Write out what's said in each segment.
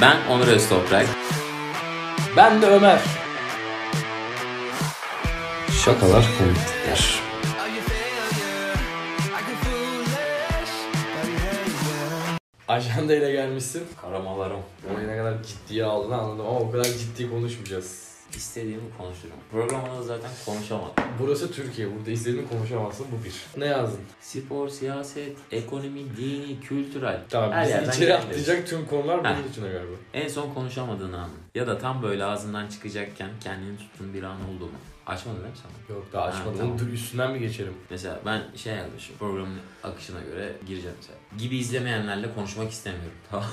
Ben Onur Öztoprak. Ben de Ömer. Şakalar komiklikler. Ajanda ile gelmişsin. Karamalarım. Orayı ne kadar ciddiye aldığını anladım ama o kadar ciddi konuşmayacağız. İstediğimi konuşurum. Programda zaten konuşamadım. Burası Türkiye. Burada istediğini konuşamazsın. Bu bir. Ne yazdın? Spor, siyaset, ekonomi, dini, kültürel. Tamam Her bizi içeri atlayacak tüm konular Ha. bunun içine galiba. En son konuşamadığın an. Ya da tam böyle ağzından çıkacakken kendini tuttuğun bir an oldu mu? Açmadın değil mi sen? Yok daha Ha, açmadım. tamam. Onu dur üstünden mi geçelim? Mesela ben şey yazmışım. Programın akışına göre gireceğim mesela. Gibi izlemeyenlerle konuşmak istemiyorum. Tamam.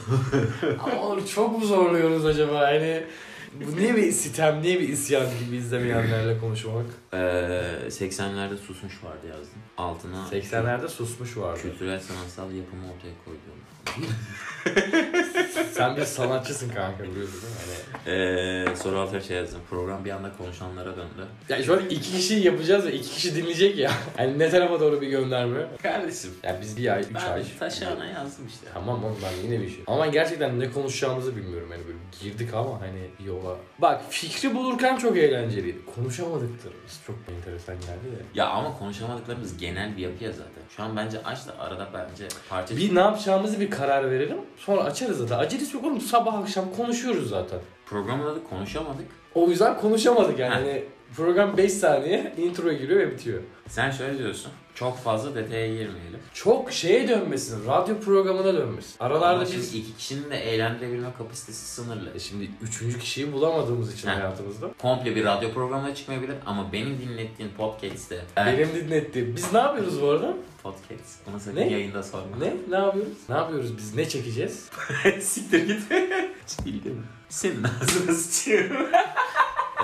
Ama çok mu zorluyoruz acaba? Yani bu niye bir sitem, niye bir isyan gibi izlemeyenlerle konuşmak? Ee, 80'lerde susmuş vardı yazdım. Altına 80'lerde susmuş vardı. kültürel sanatsal yapımı ortaya koydum. Sen bir sanatçısın kanka biliyorsun değil mi? Hani... Ee, soru altına şey yazdım. Program bir anda konuşanlara döndü. Yani şu an iki kişi yapacağız ve iki kişi dinleyecek ya. Hani ne tarafa doğru bir gönderme? Kardeşim. Yani biz bir ay, üç ay. Ben taşağına yazdım işte. Tamam oğlum ben yine bir şey. Ama ben gerçekten ne konuşacağımızı bilmiyorum yani böyle girdik ama hani yola. Bak fikri bulurken çok eğlenceliydi. Konuşamadıklarımız çok enteresan geldi de. Ya ama konuşamadıklarımız genel bir yapıya zaten. Şu an bence aç da arada bence parça... Bir ne yapacağımızı bir karar verelim. Sonra açarız zaten. Acelesi yok oğlum. Sabah akşam konuşuyoruz zaten. Programın adı konuşamadık. O yüzden konuşamadık yani. Ha. Hani program 5 saniye introya giriyor ve bitiyor. Sen şöyle diyorsun. Çok fazla detaya girmeyelim. Çok şeye dönmesin. Radyo programına dönmesin. Aralarda Ama biz iki kişinin de eğlendirebilme kapasitesi sınırlı. E şimdi üçüncü kişiyi bulamadığımız için Ha. hayatımızda. Komple bir radyo programına çıkmayabilir ama benim dinlettiğim podcast'te... Benim dinlettiğim. Biz ne yapıyoruz bu arada? Podcast. Bunu sakın Ne? yayında sorma. Ne? Ne yapıyoruz? Ne yapıyoruz biz? Ne çekeceğiz? Siktir git. Bildim. Senin ağzına sıçıyorum.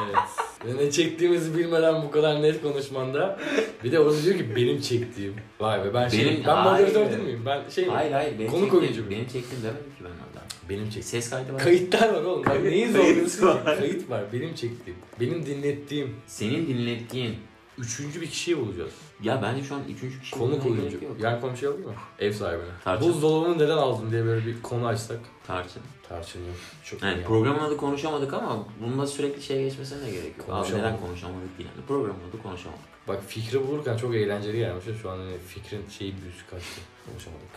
Evet. Ve ne çektiğimizi bilmeden bu kadar net konuşmanda. Bir de orada diyor ki benim çektiğim. Vay be ben şey, Benim- ben moderatör Hayır. değil miyim? Ben şey? Hayır hayır. Benim Konuk çektiğim, oyuncu mu? Benim çektiğim demedim ki ben orada. Benim çektiğim. Ses kaydı var. Kayıtlar var oğlum. Bak neyin Kayıt zorluyorsun var. Kayıt var. Benim çektiğim. Benim dinlettiğim. Senin dinlettiğin. Üçüncü bir kişiyi bulacağız. Ya bence şu an üçüncü kişi Konuk bulmaya oyuncu. gerek yok. Yan komşu alayım mı? Ev sahibine. Tarçın. Buzdolabını neden aldın diye böyle bir konu açsak. Tarçın. Tarçın yok. Çok Yani programın adı konuşamadık ama bunda sürekli şey geçmesine de gerek yok. Abi Konuşamadık. neden konuşamadık değil. Yani programın adı konuşamadık. Bak fikri bulurken çok eğlenceli gelmiş. Şu an hani fikrin şeyi büyüsü kaçtı. Konuşamadık.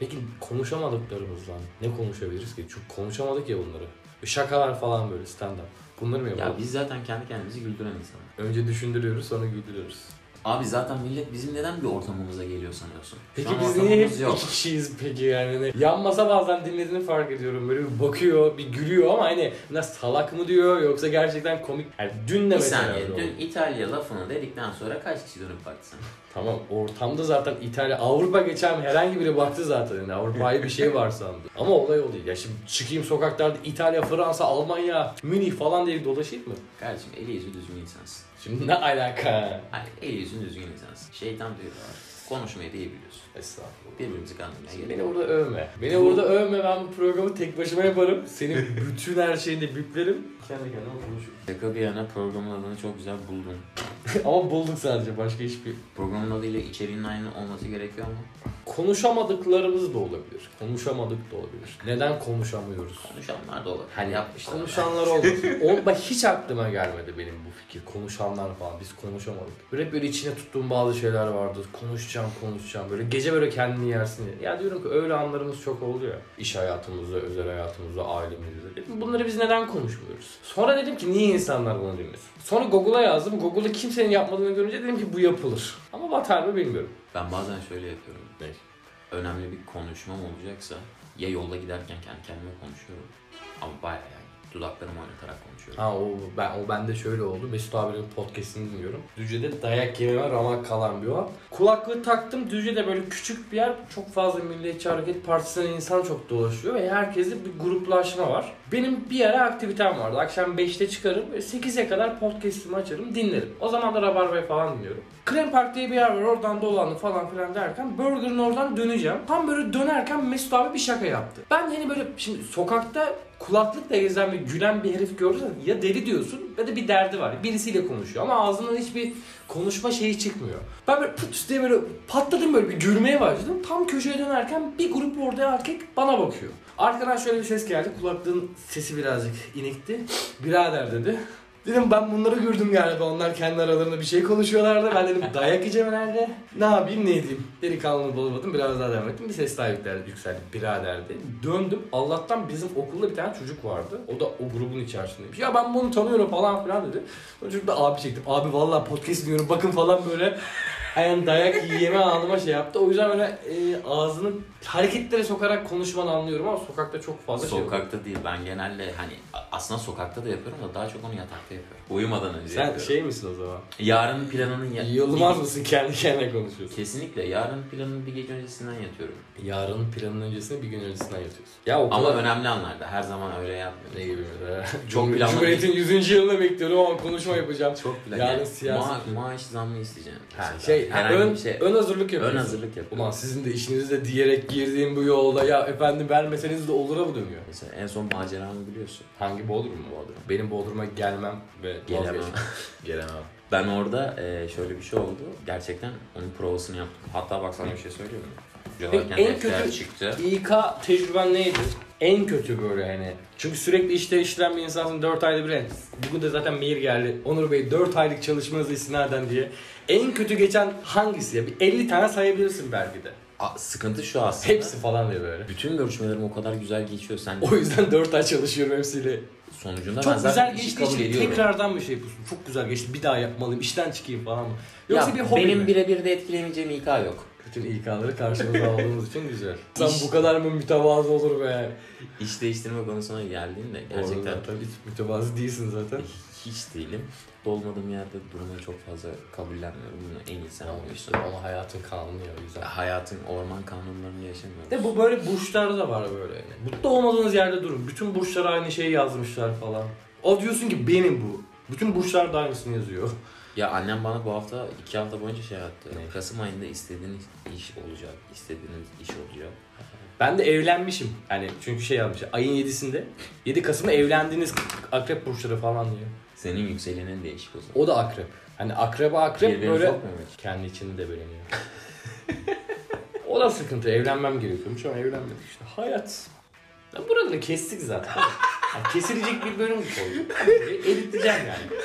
Peki konuşamadıklarımızdan ne konuşabiliriz ki? Çünkü konuşamadık ya bunları. Şakalar falan böyle stand up. Bunları mı yapalım? Ya biz zaten kendi kendimizi güldüren insanlar. Önce düşündürüyoruz sonra güldürüyoruz. Abi zaten millet bizim neden bir ortamımıza geliyor sanıyorsun? Peki Şu an biz niye hep yok. iki kişiyiz peki yani? Hani Yan masa bazen dinlediğini fark ediyorum. Böyle bir bakıyor, bir gülüyor ama hani ne salak mı diyor yoksa gerçekten komik. Yani dün de Bir mesela saniye. oldu. Dün İtalya lafını dedikten sonra kaç kişi dönüp baktı sana? Tamam ortamda zaten İtalya, Avrupa geçen herhangi biri baktı zaten. Yani Avrupa'yı bir şey var sandı. Ama olay o değil. Ya şimdi çıkayım sokaklarda İtalya, Fransa, Almanya, Münih falan diye dolaşayım mı? Kardeşim eli yüzü düzgün insansın. Şimdi ne alaka? Hayır eli yüzün düzgün insansın. Şeytan diyor var. Konuşmayı da iyi biliyorsun. Estağfurullah. Birbirimizi kandırmaya gerek Beni burada övme. Beni burada övme ben bu programı tek başıma yaparım. Senin bütün her şeyini biplerim. Kendi kendime konuşurum. Şaka bir yana programın adını çok güzel buldum. Ama bulduk sadece başka hiçbir. Programın adıyla içeriğinin aynı olması gerekiyor mu? Konuşamadıklarımız da olabilir. Konuşamadık da olabilir. Neden konuşamıyoruz? Konuşanlar da olur. Hani yapmışlar. Konuşanlar olmasın. o, bak hiç aklıma gelmedi benim bu fikir. Konuşanlar falan. Biz konuşamadık. Böyle böyle içine tuttuğum bazı şeyler vardı. Konuşacağım, konuşacağım. Böyle gece böyle kendini yersin. Ya diyorum ki öyle anlarımız çok oldu ya. İş hayatımızda, özel hayatımızda, ailemizde. Bunları biz neden konuşmuyoruz? Sonra dedim ki niye insanlar bunu dinlesin? Sonra Google'a yazdım. Google'da kimsenin yapmadığını görünce dedim ki bu yapılır. Ama batar mı bilmiyorum. Ben bazen şöyle yapıyorum. Ne? Önemli bir konuşmam olacaksa ya yolda giderken kendi kendime konuşuyorum. Ama bayağı yani dudaklarımı oynatarak konuşuyorum. Ha o ben o bende şöyle oldu. Mesut abinin podcast'ini dinliyorum. Düzce'de dayak yememe ramak kalan bir o. Kulaklığı taktım. Düzce'de böyle küçük bir yer. Çok fazla Milliyetçi Hareket Partisi'nden insan çok dolaşıyor ve herkeste bir gruplaşma var. Benim bir ara aktivitem vardı. Akşam 5'te çıkarım. ve 8'e kadar podcast'imi açarım, dinlerim. O zaman da Rabarba'yı falan dinliyorum. Krem Park diye bir yer var. Oradan dolandı falan filan derken Burger'ın oradan döneceğim. Tam böyle dönerken Mesut abi bir şaka yaptı. Ben hani böyle şimdi sokakta kulaklıkla gezen ve gülen bir herif görürsen ya deli diyorsun ya da bir derdi var. Birisiyle konuşuyor ama ağzından hiçbir konuşma şeyi çıkmıyor. Ben böyle pıt diye böyle patladım böyle bir gülmeye başladım. Tam köşeye dönerken bir grup orada erkek bana bakıyor. Arkadan şöyle bir ses geldi. Kulaklığın sesi birazcık inikti. Birader dedi. Dedim ben bunları gördüm galiba. Onlar kendi aralarında bir şey konuşuyorlardı. Ben dedim dayak yiyeceğim herhalde. Ne yapayım ne edeyim. Delikanlını bulamadım. Biraz daha devam ettim. Bir ses daha yükseldi. yükseldi. Biraderdi. Döndüm. Allah'tan bizim okulda bir tane çocuk vardı. O da o grubun içerisindeymiş. Ya ben bunu tanıyorum falan filan dedi. O çocuk da abi çektim. Abi vallahi podcast dinliyorum. Bakın falan böyle. Yani dayak yiyeme anıma şey yaptı. O yüzden böyle e, ağzını hareketlere sokarak konuşmanı anlıyorum ama sokakta çok fazla şey yok. Sokakta değil. Ben genelde hani aslında sokakta da yapıyorum da daha çok onu yatakta yapıyorum. Uyumadan önce Sen yapıyorum. şey misin o zaman? Yarın planının ya- Yılmaz mısın kendi kendine konuşuyorsun? Kesinlikle. Yarın planının bir gece öncesinden yatıyorum. Yarın planın öncesine bir gün öncesinden yatıyorsun. Ya o Ama kadar- önemli anlarda. Her zaman öyle yapmıyorum. Ne gibi mesela? Çok Cumhur- planlı Cumhuriyet'in 100. yılını bekliyorum ama konuşma yapacağım. Çok plan. Yarın Yani siyasi- ma- maaş zammı isteyeceğim. Ha, Mesela. şey, Herhangi ön, bir şey. ön hazırlık yapıyorsun. Ön hazırlık yapıyorum. Ulan sizin de işinizde diyerek girdiğim bu yolda ya efendim vermeseniz de olura mı dönüyor? Mesela en son maceramı biliyorsun. Hangi Bodrum mu? Bodrum. Benim Bodrum'a gelmem ve Gelemem. vazgeçmem. Gelemem. Ben orada e, şöyle bir şey oldu. Gerçekten onun provasını yaptım. Hatta bak sana bir şey söyleyeyim mi? Hocalarken en kötü- çıktı. İK tecrüben neydi? En kötü böyle hani. Çünkü sürekli işte işlem bir insansın 4 ayda bir. Bugün de zaten mail geldi. Onur Bey 4 aylık çalışmanızı istinaden diye. En kötü geçen hangisi ya? Bir 50 tane sayabilirsin belki de. A, sıkıntı şu aslında. Hepsi falan diye böyle. Bütün görüşmelerim o kadar güzel geçiyor. Sen O yüzden 4 ay çalışıyorum hepsiyle. sonucunda Çok ben zaten güzel işi geçtiği kabul ediyorum. tekrardan bir şey yapıyorsun. Çok güzel geçti. Bir daha yapmalıyım. işten çıkayım falan mı? Yoksa ya bir hobi benim mi? birebir de etkileyemeyeceğim İK yok. Bütün İK'ları karşımıza aldığımız için güzel. Sen İş- bu kadar mı mütevazı olur be? İş değiştirme konusuna geldiğinde Gerçekten zaten hiç mütevazı değilsin zaten. hiç değilim. Olmadığım yerde durmayı çok fazla kabullenmiyorum. Bunu en iyi sen anlıyorsun. Ama hayatın kanunu ya yüzden. Hayatın orman kanunlarını yaşamıyoruz. De bu böyle burçlarda da var böyle yani. Mutlu olmadığınız yerde durun. Bütün burçlar aynı şeyi yazmışlar falan. O diyorsun ki benim bu. Bütün burçlar da aynısını yazıyor. Ya annem bana bu hafta iki hafta boyunca şey attı. Ne? Kasım ayında istediğiniz iş olacak. istediğiniz iş olacak. Ben de evlenmişim. Yani çünkü şey yazmış. Ayın 7'sinde. 7 Kasım'da evlendiğiniz akrep burçları falan diyor. Senin yükselenin değişik o zaman. O da akrep. Hani akreba akrep Birbirini böyle sokmuyor mu hiç? kendi içinde de beleniyor. o da sıkıntı. Evlenmem gerekiyormuş ama evlenmedik işte. Hayat. Ya buraları kestik zaten. Yani kesilecek bir bölüm koyduk. Editleyeceğim yani.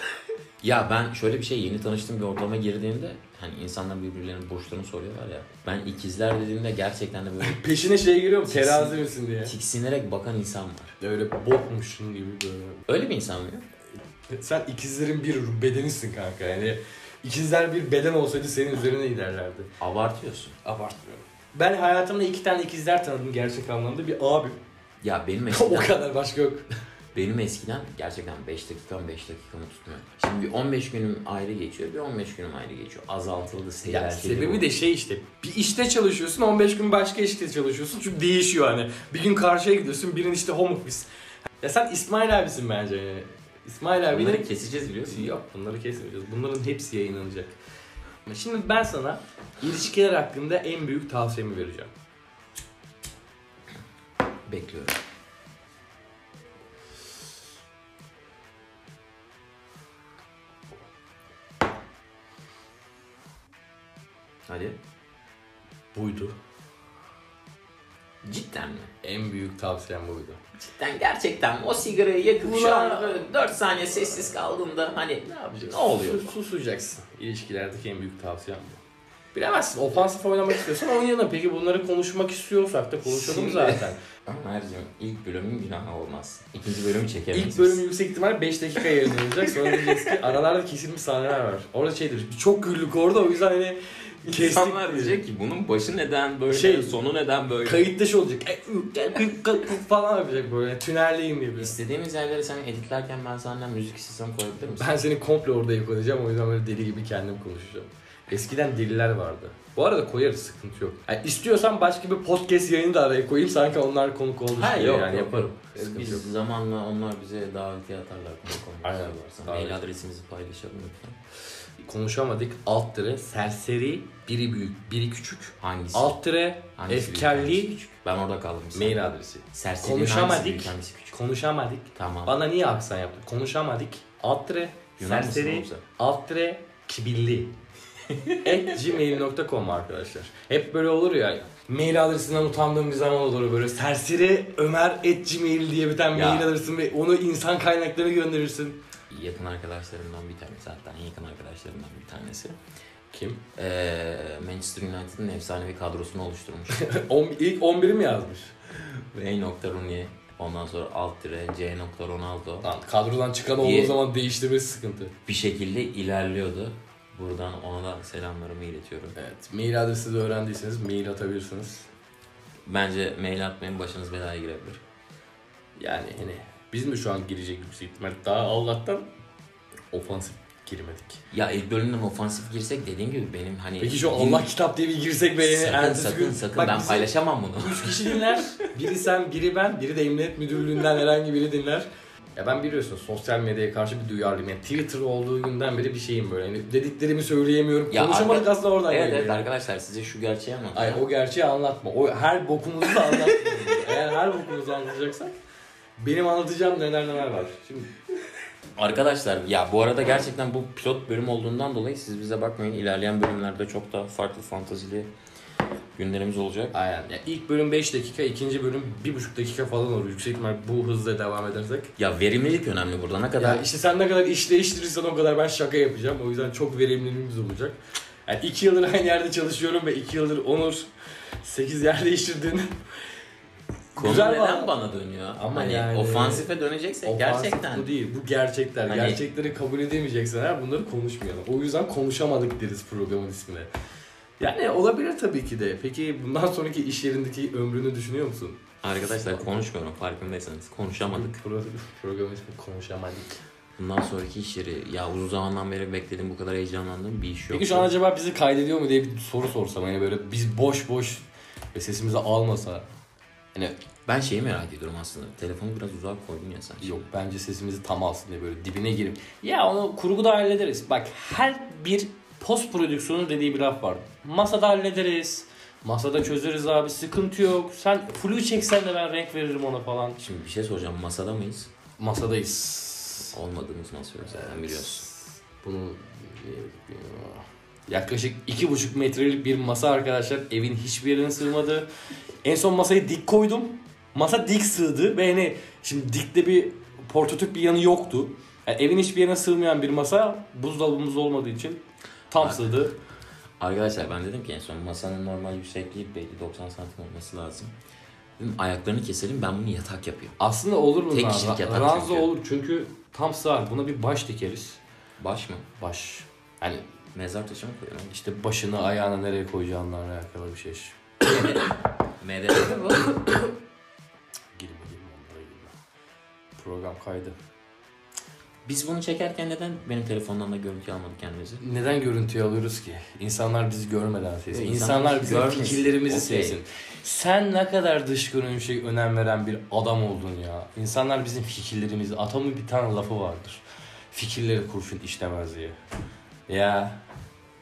Ya ben şöyle bir şey yeni tanıştığım bir ortama girdiğimde hani insanlar birbirlerinin burçlarını soruyorlar ya. Ben ikizler dediğimde gerçekten de böyle Peşine şey giriyor mu? Terazi misin diye. tiksinerek bakan insan var. Öyle bokmuşsun gibi böyle. Öyle bir insan mı? Sen ikizlerin bir bedenisin kanka yani. İkizler bir beden olsaydı senin üzerine giderlerdi. Abartıyorsun. Abartmıyorum. Ben hayatımda iki tane ikizler tanıdım gerçek anlamda. Bir abim. Ya benim o eskiden, kadar başka yok. Benim eskiden gerçekten 5 dakikam 5 dakikamı tutmuyor. Şimdi bir 15 günüm ayrı geçiyor, bir 15 günüm ayrı geçiyor. Azaltıldı, Ya seyreltildi. sebebi de şey işte bir işte çalışıyorsun 15 gün başka işte çalışıyorsun çünkü değişiyor hani. Bir gün karşıya gidiyorsun birin işte home office. Ya sen İsmail abisin bence yani. İsmail abinin... Bunları keseceğiz biliyorsun. Yok bunları kesmeyeceğiz. Bunların hepsi yayınlanacak. Şimdi ben sana ilişkiler hakkında en büyük tavsiyemi vereceğim. Bekliyorum. Hadi. Buydu. Cidden mi? En büyük tavsiyem buydu. Cidden gerçekten o sigarayı yakıp şu Ulan- an böyle 4 saniye sessiz kaldığımda hani Ne yapacaksın? Ne oluyor? Sus- susacaksın. İlişkilerdeki en büyük tavsiyem bu. Bilemezsin. Ofansif oynamak istiyorsan oynayalım. Peki bunları konuşmak istiyorsak da konuşalım Şimdi- zaten. Mercim ilk bölümün günahı olmaz. İkinci bölümü çekemeyiz. İlk bölüm yüksek ihtimal 5 dakika yayınlanacak. Sonra diyeceğiz ki aralarda kesilmiş sahneler var. Orada şey diyeceğiz. Çok güldük orada o yüzden hani. İnsanlar diye. diyecek ki bunun başı neden böyle, Şey- sonu neden böyle? Kayıt dışı olacak. E, gı falan yapacak böyle. Tünelleyim gibi. İstediğimiz yerlere sen editlerken ben senden müzik sistemi koyabilir misin? Ben seni komple orada yakalayacağım. O yüzden böyle deli gibi kendim konuşacağım. Eskiden deliler vardı. Bu arada koyarız sıkıntı yok. Yani istiyorsan başka bir podcast yayını da araya koyayım. Sanki onlar konuk olmuş Ha, gibi yok, yani yok. yaparım. Biz Sıkıntı yok. zamanla onlar bize davetiye atarlar konuk olmak Aynen. istiyorlarsa. Davet. Mail adresimizi paylaşalım lütfen. Konuşamadık. Alt tire serseri, biri büyük, biri küçük. Hangisi? Alt tire Hangisi büyük, efkarli hangisi küçük? Ben orada kaldım. mail adresi. Serseri'nin Konuşamadık. hangisi büyük, hangisi küçük? Konuşamadık. Tamam. Bana niye aksan yaptın? Konuşamadık. Alt Yunan mısın serseri, oğlum sen? alt tire kibirli. at gmail.com arkadaşlar. Hep böyle olur ya. Mail adresinden utandığım bir zaman olur böyle. Serseri Ömer at gmail diye bir tane Ya. mail alırsın ve onu insan kaynakları gönderirsin. Yakın arkadaşlarımdan bir tanesi hatta en yakın arkadaşlarımdan bir tanesi. Kim? Ee, Manchester United'ın efsanevi kadrosunu oluşturmuş. On, ilk 11'i mi yazmış? V. Rooney, ondan sonra alt dire C. Ronaldo. Lan kadrodan çıkan olduğu zaman değiştirmesi sıkıntı. Bir şekilde ilerliyordu. Buradan ona da selamlarımı iletiyorum. Evet. Mail adresi de öğrendiyseniz mail atabilirsiniz. Bence mail atmayın başınız belaya girebilir. Yani hani biz mi şu an girecek yüksek ihtimal? Daha Allah'tan ofansif girmedik. Ya ilk bölümden ofansif girsek dediğim gibi benim hani... Peki şu Allah kitap diye bir girsek be Sakın ertesi sakın gün- sakın Bak ben bizi paylaşamam bunu. Üç kişi dinler. Biri sen, biri ben, biri de Emniyet Müdürlüğü'nden herhangi biri dinler. Ya ben biliyorsun sosyal medyaya karşı bir duyarlıyım. Yani Twitter olduğu günden beri bir şeyim böyle. Yani dediklerimi söyleyemiyorum. Ya Konuşamadık arka- aslında oradan evet evet arkadaşlar size şu gerçeği Ay anlatacağım. o gerçeği anlatma. O her bokumuzu da anlatma. Eğer her bokumuzu anlatacaksak benim anlatacağım neler neler var. Şimdi Arkadaşlar ya bu arada gerçekten bu pilot bölüm olduğundan dolayı siz bize bakmayın. İlerleyen bölümlerde çok daha farklı fantazili günlerimiz olacak. aynen. Ya ilk bölüm 5 dakika, ikinci bölüm 1,5 dakika falan olur. Yüksek ihtimal bu hızla devam edersek. Ya verimlilik önemli burada. Ne kadar Ya işte sen ne kadar iş değiştirirsen o kadar ben şaka yapacağım. O yüzden çok verimliliğimiz olacak. Yani iki yıldır aynı yerde çalışıyorum ve iki yıldır Onur 8 yer değiştirdin. Konu Güzel neden bana- bana dönüyor? Ama hani yani- ofansife döneceksek Ofansif gerçekten. Bu değil. Bu gerçekler. Hani- Gerçekleri kabul edemeyeceksen eğer bunları konuşmayalım. O yüzden konuşamadık deriz programın ismine. Yani olabilir tabii ki de. Peki bundan sonraki iş yerindeki ömrünü düşünüyor musun? Arkadaşlar konuşmuyorum farkındaysanız. Konuşamadık. Pro- Program ismi konuşamadık. Bundan sonraki iş yeri ya uzun zamandan beri bekledim bu kadar heyecanlandığım bir iş yok. Peki şu an acaba bizi kaydediyor mu diye bir soru sorsam hani böyle biz boş boş ve sesimizi almasa hani Ben şeyi merak ediyorum aslında. Telefonu biraz uzağa koydun ya sen. yok bence sesimizi tam alsın diye böyle dibine girip ya onu kurguda hallederiz. Bak her bir post prodüksiyonun dediği bir laf var. Masada hallederiz. Masada çözeriz abi sıkıntı yok. Sen flu çeksen de ben renk veririm ona falan. Şimdi bir şey soracağım. Masada mıyız? Masadayız. Olmadığımız masa yok zaten biliyorsun. Bunu yaklaşık iki buçuk metrelik bir masa arkadaşlar. Evin hiçbir yerine sığmadı. En son masayı dik koydum. Masa dik sığdı ve hani şimdi dikte bir portatip bir yanı yoktu. Yani evin hiçbir yerine sığmayan bir masa buzdolabımız olmadığı için tam sığdı. Arkadaşlar ben dedim ki en son masanın normal yüksekliği belki 90 santim olması lazım. Dedim ayaklarını keselim ben bunu yatak yapayım. Aslında olur mu? Tek kişilik yatak Ranza çünkü. olur çünkü tam sığar. Buna bir baş dikeriz. Baş mı? Baş. Hani Mezar taşı mı koyalım? işte başını ayağını nereye koyacağınla alakalı bir şey. MDF bu. Girme girme onlara girme. Program kaydı. Biz bunu çekerken neden benim telefondan da görüntü almadık kendimizi? Neden görüntüyü alıyoruz ki? İnsanlar bizi görmeden sevsin. İnsanlar, insanlar bizim görmesin. fikirlerimizi Okey. sevsin. Sen ne kadar dış görünüşe önem veren bir adam oldun ya. İnsanlar bizim fikirlerimizi... Atamın bir tane lafı vardır. Fikirleri kurşun işlemez diye. Ya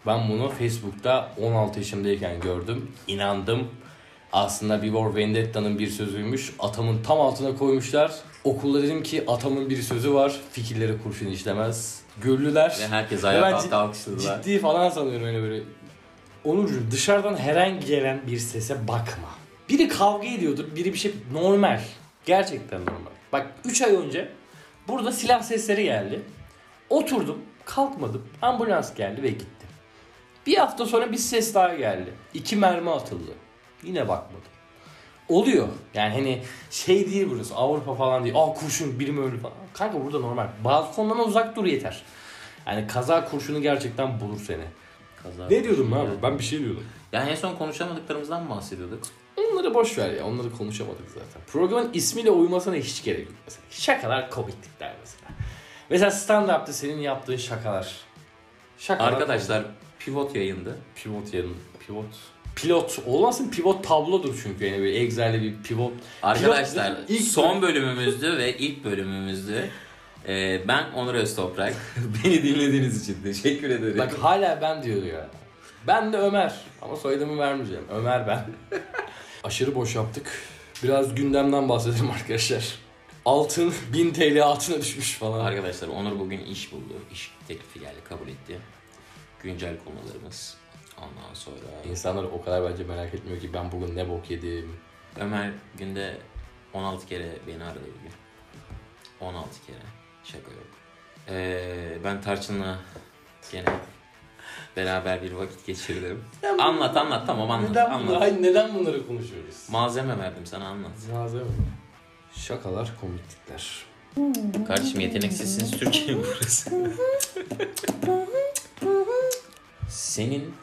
ben bunu Facebook'ta 16 yaşımdayken gördüm. İnandım. Aslında Before Vendetta'nın bir sözüymüş. Atamın tam altına koymuşlar. Okulda dedim ki atamın bir sözü var. Fikirleri kurşun işlemez. Göllüler. Ve herkes ayağa kalktı alkışladılar. Ciddi falan sanıyorum öyle böyle. Onurcuğum dışarıdan herhangi gelen bir sese bakma. Biri kavga ediyordur, biri bir şey normal. Gerçekten normal. Bak 3 ay önce burada silah sesleri geldi. Oturdum, kalkmadım. Ambulans geldi ve gitti. Bir hafta sonra bir ses daha geldi. İki mermi atıldı. Yine bakmadım. Oluyor. Yani hani şey değil burası Avrupa falan değil. Aa kurşun biri mi öldü falan. Kanka burada normal. Balkondan uzak dur yeter. Yani kaza kurşunu gerçekten bulur seni. Kaza. Ne diyordum abi? Ben bir şey diyordum. Yani en son konuşamadıklarımızdan mı bahsediyorduk? Onları boş ver ya. Onları konuşamadık zaten. Programın ismiyle uymasına hiç gerek yok mesela. Şakalar komiklikler mesela. Mesela stand-up'ta senin yaptığın şakalar. Şakalar Arkadaşlar pivot yayındı. Pivot yanı. Pivot. Pilot olmasın pivot tablodur çünkü yani böyle Excel'de bir pivot. Arkadaşlar Pilot- ilk son bölümümüzdü ve ilk bölümümüzdü. Ee, ben Onur Öztoprak. Beni dinlediğiniz için teşekkür ederim. Bak hala ben diyor ya. Ben de Ömer. Ama soyadımı vermeyeceğim. Ömer ben. Aşırı boş yaptık. Biraz gündemden bahsedelim arkadaşlar. Altın 1000 TL altına düşmüş falan. Arkadaşlar Onur bugün iş buldu. İş teklifi geldi kabul etti. Güncel konularımız. Ondan sonra İnsanlar o kadar bence merak etmiyor ki ben bugün ne bok yedim. Ömer günde 16 kere beni aradı bugün. 16 kere. Şaka yok. Ee, ben Tarçın'la gene beraber bir vakit geçirdim. Anlat anlat tamam anlat. Neden, anlat. Hayır, neden bunları konuşuyoruz? Malzeme verdim sana anlat. Malzeme. Şakalar, komiklikler. Kardeşim yeteneksizsiniz Türkiye burası. Senin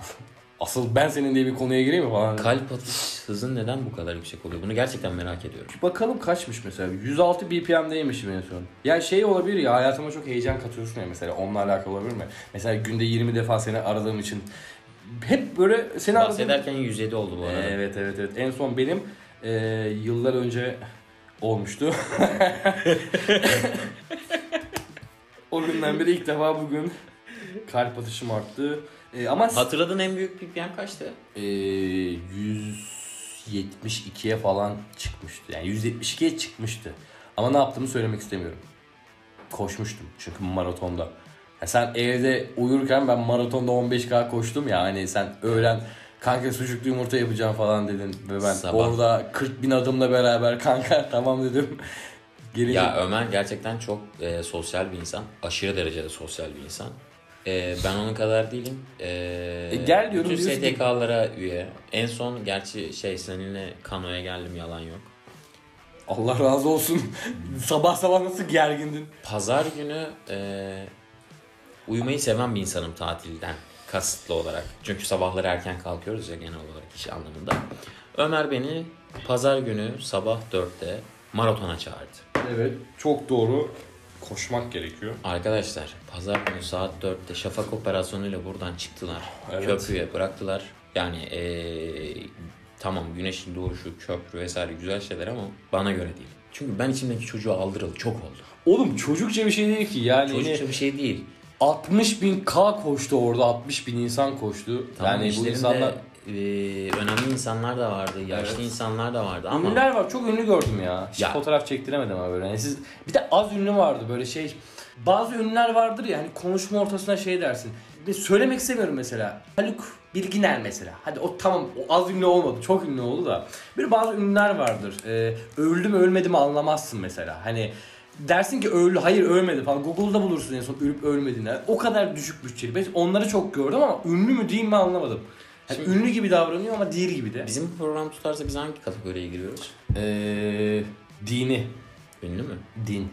Asıl ben senin diye bir konuya gireyim mi falan? kalp atış hızın neden bu kadar yüksek oluyor? Bunu gerçekten merak ediyorum. Bakalım kaçmış mesela. 106 BPM'deymişim en son. Ya şey olabilir ya hayatıma çok heyecan katıyorsun ya mesela onunla alakalı olabilir mi? Mesela günde 20 defa seni aradığım için hep böyle seni aradığım... Bahsederken 107 oldu bu arada. Evet evet evet. En son benim e, yıllar önce olmuştu. o günden beri ilk defa bugün kalp atışım arttı. E, ama Hatırladığın en büyük BPM kaçtı? e, 172'ye falan çıkmıştı. Yani 172'ye çıkmıştı. Ama ne yaptığımı söylemek istemiyorum. Koşmuştum çünkü maratonda. Ya sen evde uyurken ben maratonda 15K koştum ya hani sen öğlen kanka sucuklu yumurta yapacağım falan dedin ve ben Sabah. orada 40 bin adımla beraber kanka tamam dedim. Gelince Ya Ömer gerçekten çok e, sosyal bir insan. Aşırı derecede sosyal bir insan. E, ben onun kadar değilim. E, E, gel diyorum, Bütün diyorsun ki- STK'lara üye. En son gerçi şey seninle kanoya geldim yalan yok. Allah razı olsun. sabah sabah nasıl gergindin? Pazar günü e, uyumayı seven bir insanım tatilden kasıtlı olarak. Çünkü sabahları erken kalkıyoruz ya genel olarak iş anlamında. Ömer beni pazar günü sabah 4'te maratona çağırdı. Evet çok doğru. Koşmak gerekiyor. Arkadaşlar pazar günü saat 4'te şafak operasyonuyla buradan çıktılar. Evet. Köprüye bıraktılar. Yani eee, tamam güneşin doğuşu, köprü vesaire güzel şeyler ama bana göre değil. Çünkü ben içimdeki çocuğu aldıralı çok oldu. Oğlum çocukça bir şey değil ki yani. Çocukça bir şey değil. 60 bin K koştu orada 60 bin insan koştu. Tamam yani bu insanlar eee, önemli insanlar da vardı, yaşlı Evet. insanlar da vardı ama ünlüler var çok ünlü gördüm ya. Hiç Ya. fotoğraf çektiremedim ama böyle. Yani siz bir de az ünlü vardı böyle şey. Bazı ünlüler vardır ya hani konuşma ortasına şey dersin. Bir söylemek istemiyorum mesela. Haluk Bilginer mesela. Hadi o tamam o az ünlü olmadı. Çok ünlü oldu da. Bir bazı ünlüler vardır. Ee, öldü mü ölmedi mi anlamazsın mesela. Hani dersin ki öldü hayır ölmedi falan. Google'da bulursun en son ölüp ölmediğini. O kadar düşük bütçeli. Ben onları çok gördüm ama ünlü mü değil mi anlamadım. Hani Şimdi- ünlü gibi davranıyor ama değil gibi de. bizim bu program tutarsa biz hangi kategoriye giriyoruz? Ee, dini. Ünlü mü? Din.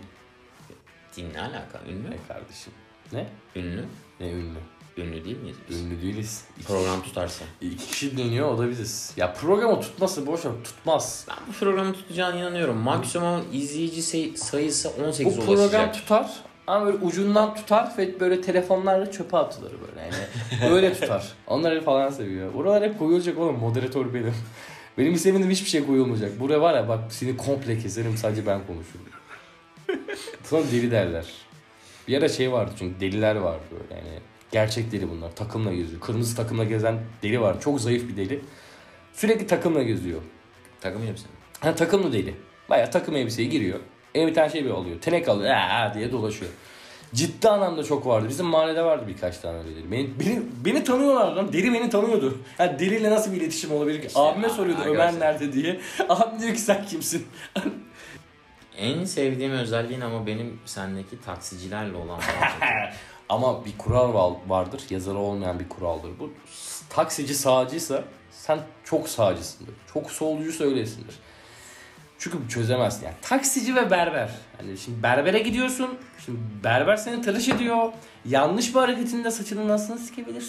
Din ne alaka? Ünlü? Ne kardeşim? Ne? Ünlü. Ne ünlü? Ünlü değil miyiz biz? Ünlü değiliz. İki, Program tutarsa. iki kişi dönüyor o da biziz. Ya programı tutması boş ver tutmaz. Ben bu programı tutacağına inanıyorum. Maksimum izleyici say- sayısı 18 Bu ulaşacak. program tutar ama böyle ucundan tutar ve böyle telefonlarla çöpe atılır böyle yani. öyle tutar. Onları falan seviyor. Buralar hep koyulacak oğlum moderatör benim. Benim istemediğim hiçbir şey koyulmayacak. Buraya var ya bak seni komple keserim sadece ben konuşurum. Sonra deli derler. Bir ara şey vardı çünkü deliler vardı böyle yani. Gerçek deli bunlar. Takımla geziyor. Kırmızı takımla gezen deli var. Çok zayıf bir deli. Sürekli takımla geziyor. Takım elbise. Ha takımlı deli. Baya takım elbiseye giriyor. Eline bir tane şey bir alıyor. Tenek alıyor. Aa diye dolaşıyor. Ciddi anlamda çok vardı. Bizim mahallede vardı birkaç tane öyle deli. Beni, beni, beni tanıyorlar lan. Deli beni tanıyordu. Yani deliyle nasıl bir iletişim olabilir ki? İşte Abime soruyordu. Ömer nerede diye. Abim diyor ki sen kimsin? En sevdiğim özelliğin ama benim sendeki taksicilerle olan. Ama bir kural var- vardır. Yazarı olmayan bir kuraldır. Bu taksici sağcıysa sen çok sağcısındır. Çok solcuysa öylesindir. Çünkü çözemezsin. Yani taksici ve berber. Hani şimdi berbere gidiyorsun. Şimdi berber seni tıraş ediyor. Yanlış bir hareketinde saçını nasıl sikebilir?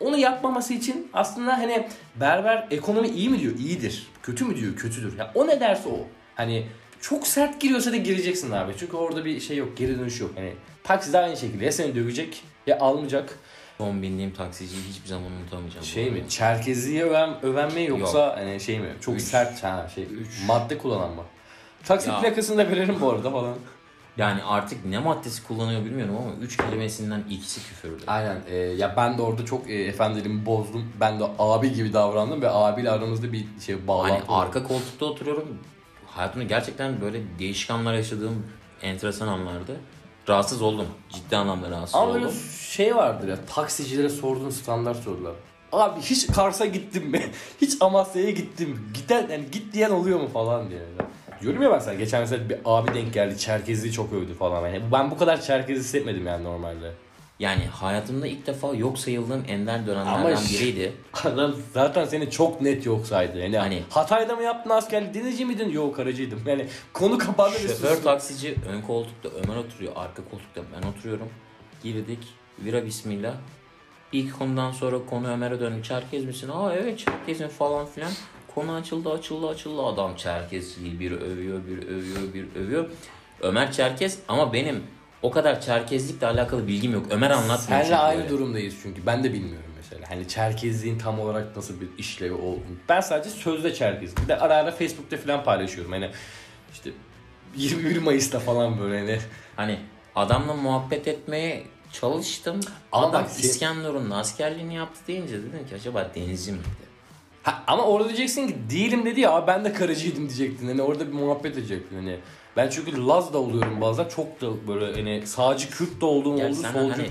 Onu yapmaması için aslında hani berber ekonomi iyi mi diyor? İyidir. Kötü mü diyor? Kötüdür. Ya o ne derse o. Hani çok sert giriyorsa da gireceksin abi. Çünkü orada bir şey yok. Geri dönüş yok. Hani taksi de aynı şekilde ya seni dövecek ya almayacak. Son bindiğim taksiciyi hiçbir zaman unutamayacağım. Şey mi? Çerkezliğe öven, öven mi yoksa hani şey mi? Çok Üç. sert ha şey. Üç. Madde kullanan mı? Taksi Ya. plakasını da verelim bu arada falan. Yani artık ne maddesi kullanıyor bilmiyorum ama üç kelimesinden ikisi küfürdü. Aynen. e, ya ben de orada çok e, efendiliğimi bozdum. Ben de abi gibi davrandım ve abiyle aramızda bir şey bağlantı Hani oldu. arka koltukta oturuyorum. Hayatımda gerçekten böyle değişik anlar yaşadığım enteresan anlardı. Rahatsız oldum. Ciddi anlamda rahatsız Ama böyle oldum. şey vardır ya taksicilere sorduğun standart sorular. Abi hiç Kars'a gittim mi? Hiç Amasya'ya gittim mi? Giden, yani git diyen oluyor mu falan diye. Diyorum ya ben sana geçen mesela bir abi denk geldi Çerkezli'yi çok övdü falan. Yani ben bu kadar Çerkez hissetmedim yani normalde. Yani hayatımda ilk defa yok sayıldığım ender Ama dönemlerden ş- biriydi. Adam zaten seni çok net yok saydı. Yani Hani- Hatay'da mı yaptın askerlik denizci miydin? Yok karacıydım. Yani konu kapandı ve Şoför taksici ön koltukta Ömer oturuyor. Arka koltukta ben oturuyorum. Girdik. Vira bismillah. İlk konudan sonra konu Ömer'e döndü. Çerkez misin? Aa evet Çerkez'im falan filan. Konu açıldı açıldı açıldı. Adam Çerkez değil. Bir övüyor bir övüyor bir övüyor. Ömer Çerkez ama benim o kadar Çerkezlikle alakalı bilgim yok. Ömer anlatmıyor. Senle çünkü aynı böyle. durumdayız çünkü. Ben de bilmiyorum mesela. Hani Çerkezliğin tam olarak nasıl bir işlevi olduğunu. Ben sadece sözde Çerkez. Bir de ara ara Facebook'ta falan paylaşıyorum. Hani işte 21 Mayıs'ta falan böyle hani. Hani adamla muhabbet etmeye çalıştım. Ama Adam bak sen- İskenderun'un askerliğini yaptı deyince dedim ki acaba denizci miydi? Ha, ama orada diyeceksin ki değilim dedi ya "Abi ben de karıcıydım diyecektin. Hani orada bir muhabbet edecektin hani. Ben çünkü Laz da oluyorum bazen. Çok da böyle hani sağcı Kürt de olduğum Gel oldu solcu. hani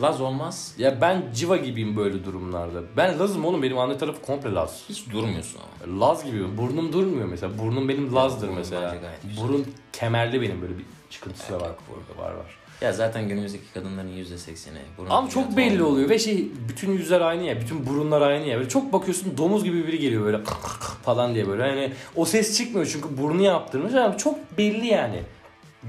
Laz olmaz. Ya ben civa gibiyim böyle durumlarda. Ben Laz'ım oğlum benim anne tarafı komple Laz. Hiç durmuyorsun ama. Laz gibiyim. Burnum durmuyor mesela. Burnum benim Laz'dır mesela. Burun kemerli benim böyle bir çıkıntısı da var. Burada var var. Ya zaten günümüzdeki kadınların yüzde sekseni. Ama çok belli oluyor ve şey bütün yüzler aynı ya. Bütün burunlar aynı ya. Böyle çok bakıyorsun domuz gibi biri geliyor böyle falan diye böyle. Hani o ses çıkmıyor çünkü burnu yaptırmış ama çok belli yani.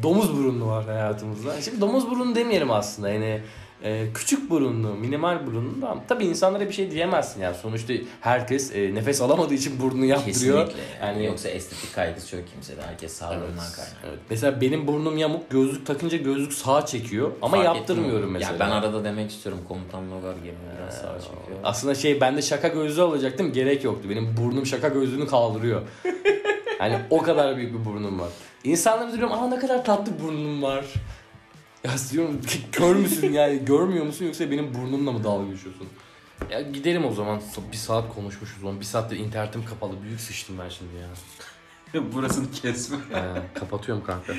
Domuz burunlu var hayatımızda. Şimdi domuz burunlu demeyelim aslında. Yani e, küçük burunlu, minimal burunlu da tabii insanlara bir şey diyemezsin yani. Sonuçta herkes e, nefes alamadığı için burnunu yaptırıyor. Kesinlikle. Yani, yoksa estetik kaygısı yok kimsede. Herkes sağlığından kaynaklı. Evet. Mesela benim burnum yamuk, gözlük takınca gözlük sağa çekiyor ama Fark yaptırmıyorum mesela. Ya ben arada demek istiyorum komutan Logar gibi biraz sağa çekiyor. Aslında şey ben de şaka gözlüğü alacaktım gerek yoktu. Benim burnum şaka gözlüğünü kaldırıyor. hani o kadar büyük bir burnum var. İnsanlar diyorum aa ne kadar tatlı burnum var. Ya diyorum kör müsün yani görmüyor musun yoksa benim burnumla mı dalga geçiyorsun? Ya gidelim o zaman. Bir saat konuşmuşuz oğlum. Bir saattir internetim kapalı. Büyük sıçtım ben şimdi ya. Burasını kesme. Ee, kapatıyorum kanka.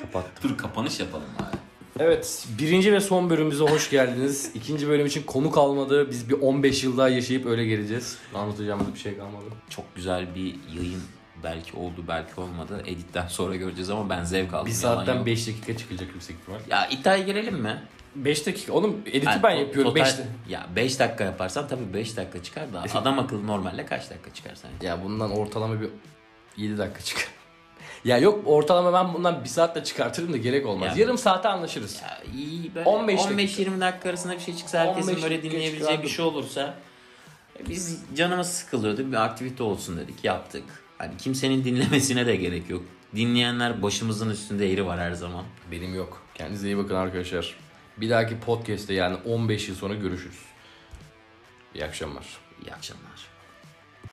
Kapat. Dur kapanış yapalım abi. Evet, birinci ve son bölümümüze hoş geldiniz. İkinci bölüm için konu kalmadı. Biz bir 15 yıl daha yaşayıp öyle geleceğiz. Anlatacağımız bir şey kalmadı. Çok güzel bir yayın belki oldu belki olmadı. Editten sonra göreceğiz ama ben zevk aldım. Bir saatten yok. 5 dakika çıkacak yüksek ihtimal. Ya iddiaya girelim mi? 5 dakika. Oğlum editi Yani ben yapıyorum. total- 5 Ya 5 dakika yaparsan tabii 5 dakika çıkar da adam akıllı normalde kaç dakika çıkar sence? Ya bundan ortalama bir 7 dakika çıkar. ya yok ortalama ben bundan bir saatte çıkartırım da gerek olmaz. Yani- Yarım saate anlaşırız. Ya iyi böyle 15 15-20 dakika arasında bir şey çıksa herkesin 15 böyle dakika dinleyebileceği bir şey olursa e, biz canımız sıkılıyordu bir aktivite olsun dedik yaptık. Hani kimsenin dinlemesine de gerek yok. Dinleyenler başımızın üstünde yeri var her zaman. Benim yok. Kendinize iyi bakın arkadaşlar. Bir dahaki podcast'te yani 15 yıl sonra görüşürüz. İyi akşamlar. İyi akşamlar.